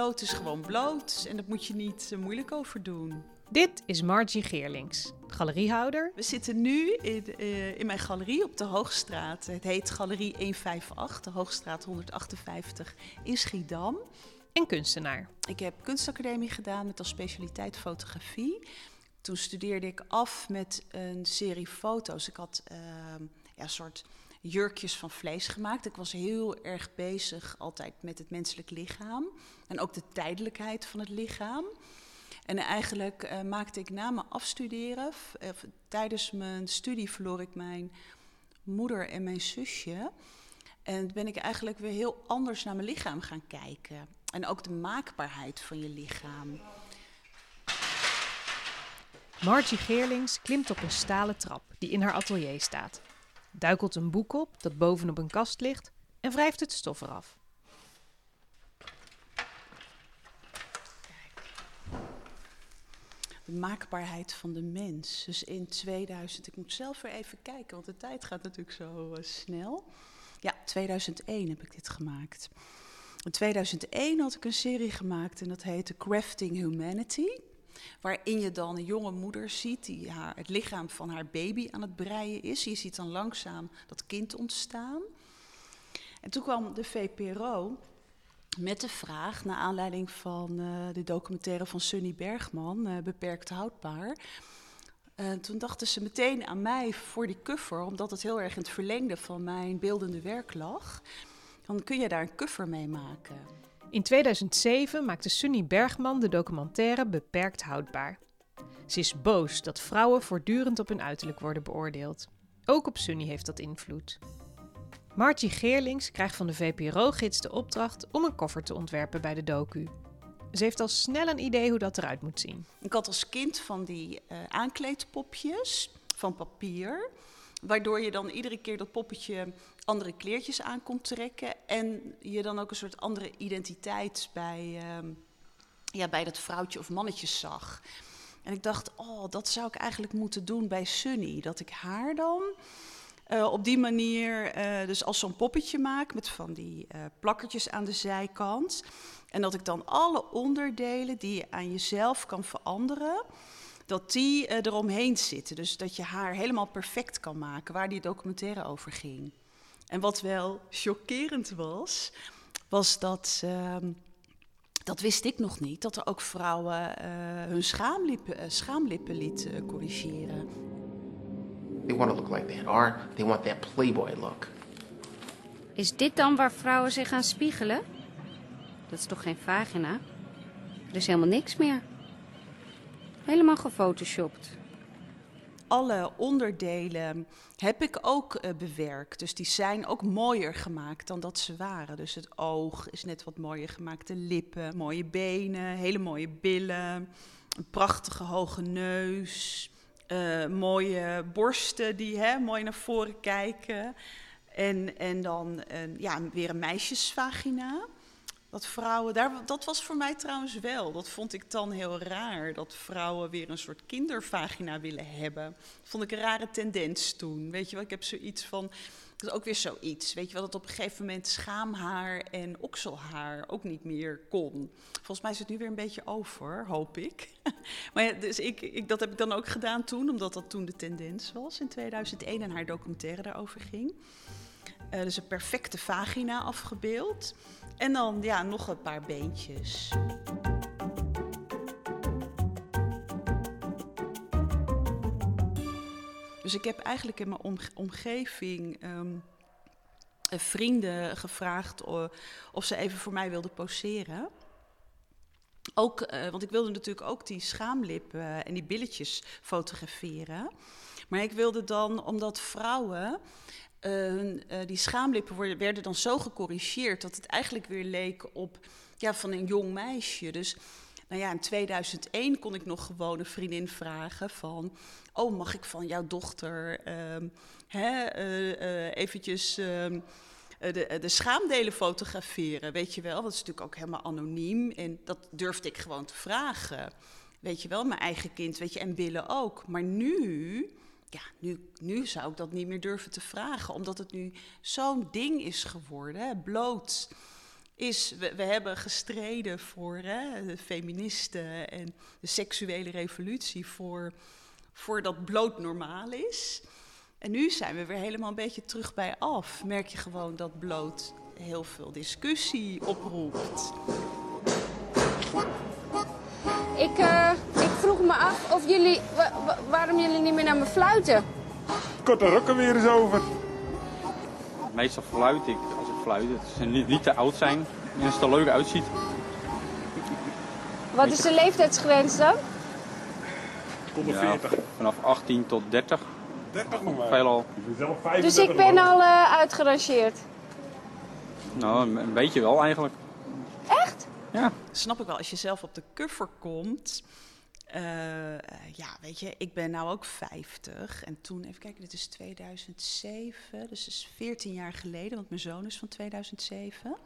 bloot is gewoon bloot en daar moet je niet eh, moeilijk over doen. Dit is Margie Geerlings, galeriehouder. We zitten nu in, eh, in mijn galerie op de Hoogstraat. Het heet Galerie 158, de Hoogstraat 158 in Schiedam. En kunstenaar. Ik heb kunstacademie gedaan met als specialiteit fotografie. Toen studeerde ik af met een serie foto's. Ik had uh, ja, een soort jurkjes van vlees gemaakt. Ik was heel erg bezig altijd met het menselijk lichaam. En ook de tijdelijkheid van het lichaam. En eigenlijk uh, maakte ik na mijn afstuderen, uh, tijdens mijn studie verloor ik mijn moeder en mijn zusje. En ben ik eigenlijk weer heel anders naar mijn lichaam gaan kijken. En ook de maakbaarheid van je lichaam. Margie Geerlings klimt op een stalen trap die in haar atelier staat. Duikelt een boek op dat bovenop een kast ligt en wrijft het stof eraf. De maakbaarheid van de mens. Dus in 2000, ik moet zelf weer even kijken, want de tijd gaat natuurlijk zo uh, snel. Ja, 2001 heb ik dit gemaakt. In 2001 had ik een serie gemaakt en dat heette Crafting Humanity. Waarin je dan een jonge moeder ziet die haar, het lichaam van haar baby aan het breien is. Je ziet dan langzaam dat kind ontstaan. En toen kwam de VPRO met de vraag, naar aanleiding van uh, de documentaire van Sunny Bergman, uh, Beperkt Houdbaar. Uh, toen dachten ze meteen aan mij voor die cover, omdat het heel erg in het verlengde van mijn beeldende werk lag. Dan kun je daar een cover mee maken. In 2007 maakte Sunny Bergman de documentaire Beperkt Houdbaar. Ze is boos dat vrouwen voortdurend op hun uiterlijk worden beoordeeld. Ook op Sunny heeft dat invloed. Margie Geerlings krijgt van de VPRO-gids de opdracht om een koffer te ontwerpen bij de docu. Ze heeft al snel een idee hoe dat eruit moet zien. Ik had als kind van die uh, aankleedpopjes van papier. Waardoor je dan iedere keer dat poppetje andere kleertjes aan kon trekken. En je dan ook een soort andere identiteit bij, uh, ja, bij dat vrouwtje of mannetje zag. En ik dacht, oh, dat zou ik eigenlijk moeten doen bij Sunny. Dat ik haar dan uh, op die manier, uh, dus als zo'n poppetje maak met van die uh, plakkertjes aan de zijkant. En dat ik dan alle onderdelen die je aan jezelf kan veranderen, dat die eromheen zitten. Dus dat je haar helemaal perfect kan maken, waar die documentaire over ging. En wat wel chockerend was, was dat. Ehm, dat wist ik nog niet, dat er ook vrouwen hun schaamlippen, schaamlippen liet corrigeren. They want to look like that, or they want that playboy look. Is dit dan waar vrouwen zich gaan spiegelen? Dat is toch geen vagina? Er is helemaal niks meer. Helemaal gefotoshopt. Alle onderdelen heb ik ook uh, bewerkt. Dus die zijn ook mooier gemaakt dan dat ze waren. Dus het oog is net wat mooier gemaakt. De lippen, mooie benen, hele mooie billen. Een prachtige hoge neus. Uh, mooie borsten die hè, mooi naar voren kijken. En, en dan ja, weer een meisjesvagina. Dat vrouwen, daar, dat was voor mij trouwens wel. Dat vond ik dan heel raar. Dat vrouwen weer een soort kindervagina willen hebben. Dat vond ik een rare tendens toen. Weet je wel, ik heb zoiets van. Dat is ook weer zoiets. Weet je wel, dat op een gegeven moment schaamhaar en okselhaar ook niet meer kon. Volgens mij is het nu weer een beetje over, hoop ik. maar dus ik, ik, dat heb ik dan ook gedaan toen, omdat dat toen de tendens was in 2001 en haar documentaire daarover ging. Uh, dus een perfecte vagina afgebeeld. En dan ja, nog een paar beentjes. Dus ik heb eigenlijk in mijn om omgeving um, vrienden gevraagd of ze even voor mij wilden poseren. Ook, uh, want ik wilde natuurlijk ook die schaamlippen en die billetjes fotograferen. Maar ik wilde dan, omdat vrouwen uh, die schaamlippen worden, werden dan zo gecorrigeerd dat het eigenlijk weer leek op ja, van een jong meisje. Dus nou ja, in 2001 kon ik nog gewoon een vriendin vragen van... oh, mag ik van jouw dochter uh, hè, uh, eventjes uh, de, de schaamdelen fotograferen, weet je wel? Dat is natuurlijk ook helemaal anoniem en dat durfde ik gewoon te vragen. Weet je wel, mijn eigen kind, weet je, en billen ook. Maar nu, ja, nu, nu zou ik dat niet meer durven te vragen, omdat het nu zo'n ding is geworden, hè, bloot is, we, we hebben gestreden voor hè, de feministen en de seksuele revolutie, voor, voor dat bloot normaal is. En nu zijn we weer helemaal een beetje terug bij af. Merk je gewoon dat bloot heel veel discussie oproept. Ik, eh, vroeg me af of jullie, wa- wa- waarom jullie niet meer naar me fluiten. Korte rokken weer eens over. Meestal fluit ik als ik fluit. Het is niet, niet te oud zijn en als het er leuk uitziet. Wat is de leeftijdsgrens dan? Tot de Ja, 40. vanaf 18 tot 30. 30 nog maar. Veelal. Ik ben zelf Dus 35 ik ben al eh, uitgerangeerd. Nou, een, een beetje wel eigenlijk. Echt? Ja. Snap ik wel, als je zelf op de cover komt. Eh, ja, weet je, ik ben nou ook 50. En toen, even kijken, dit is 2007. Dus dat is 14 jaar geleden, want mijn zoon is van 2007.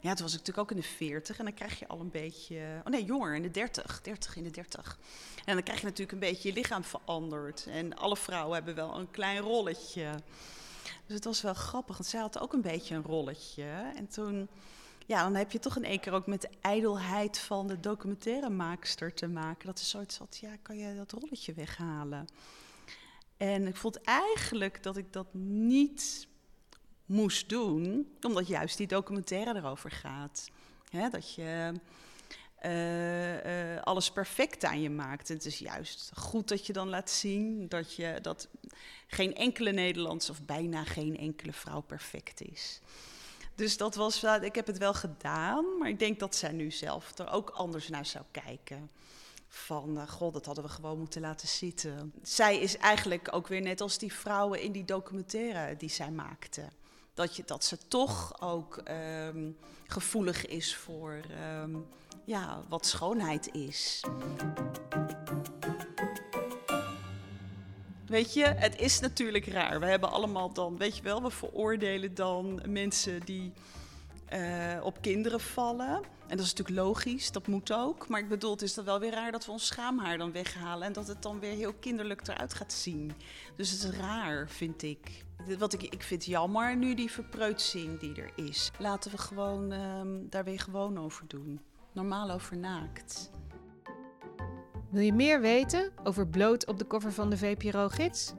Ja, toen was ik natuurlijk ook in de 40 en dan krijg je al een beetje. Oh nee, jonger, in de 30. 30 in de 30. En dan krijg je natuurlijk een beetje je lichaam veranderd. En alle vrouwen hebben wel een klein rolletje. Dus het was wel grappig, want zij had ook een beetje een rolletje. En toen, ja, dan heb je toch in één keer ook met de ijdelheid van de documentairemaakster te maken. Dat is zoiets wat, ja, kan je dat rolletje weghalen? En ik vond eigenlijk dat ik dat niet moest doen, omdat juist die documentaire erover gaat. Dat je eh, eh, alles perfect aan je maakt. Het is juist goed dat je dan laat zien dat, je, dat geen enkele Nederlandse of bijna geen enkele vrouw perfect is. Dus dat was, ik heb het wel gedaan, maar ik denk dat zij nu zelf er ook anders naar zou kijken. Van, eh, god, dat hadden we gewoon moeten laten zitten. Zij is eigenlijk ook weer net als die vrouwen in die documentaire die zij maakte. Dat, je, dat ze toch ook ehm, gevoelig is voor ehm, ja, wat schoonheid is. Weet je, het is natuurlijk raar. We hebben allemaal dan, weet je wel, we veroordelen dan mensen die eh, op kinderen vallen. En dat is natuurlijk logisch, dat moet ook. Maar ik bedoel, het is dan wel weer raar dat we ons schaamhaar dan weghalen en dat het dan weer heel kinderlijk eruit gaat zien. Dus het is raar, vind ik. Wat ik, ik vind jammer nu die verpreutsing die er is. Laten we gewoon ehm, daar weer gewoon over doen. Normaal over naakt. Wil je meer weten over bloot op de cover van de VPRO-gids?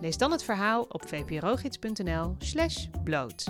Lees dan het verhaal op vprogids.nl slash bloot.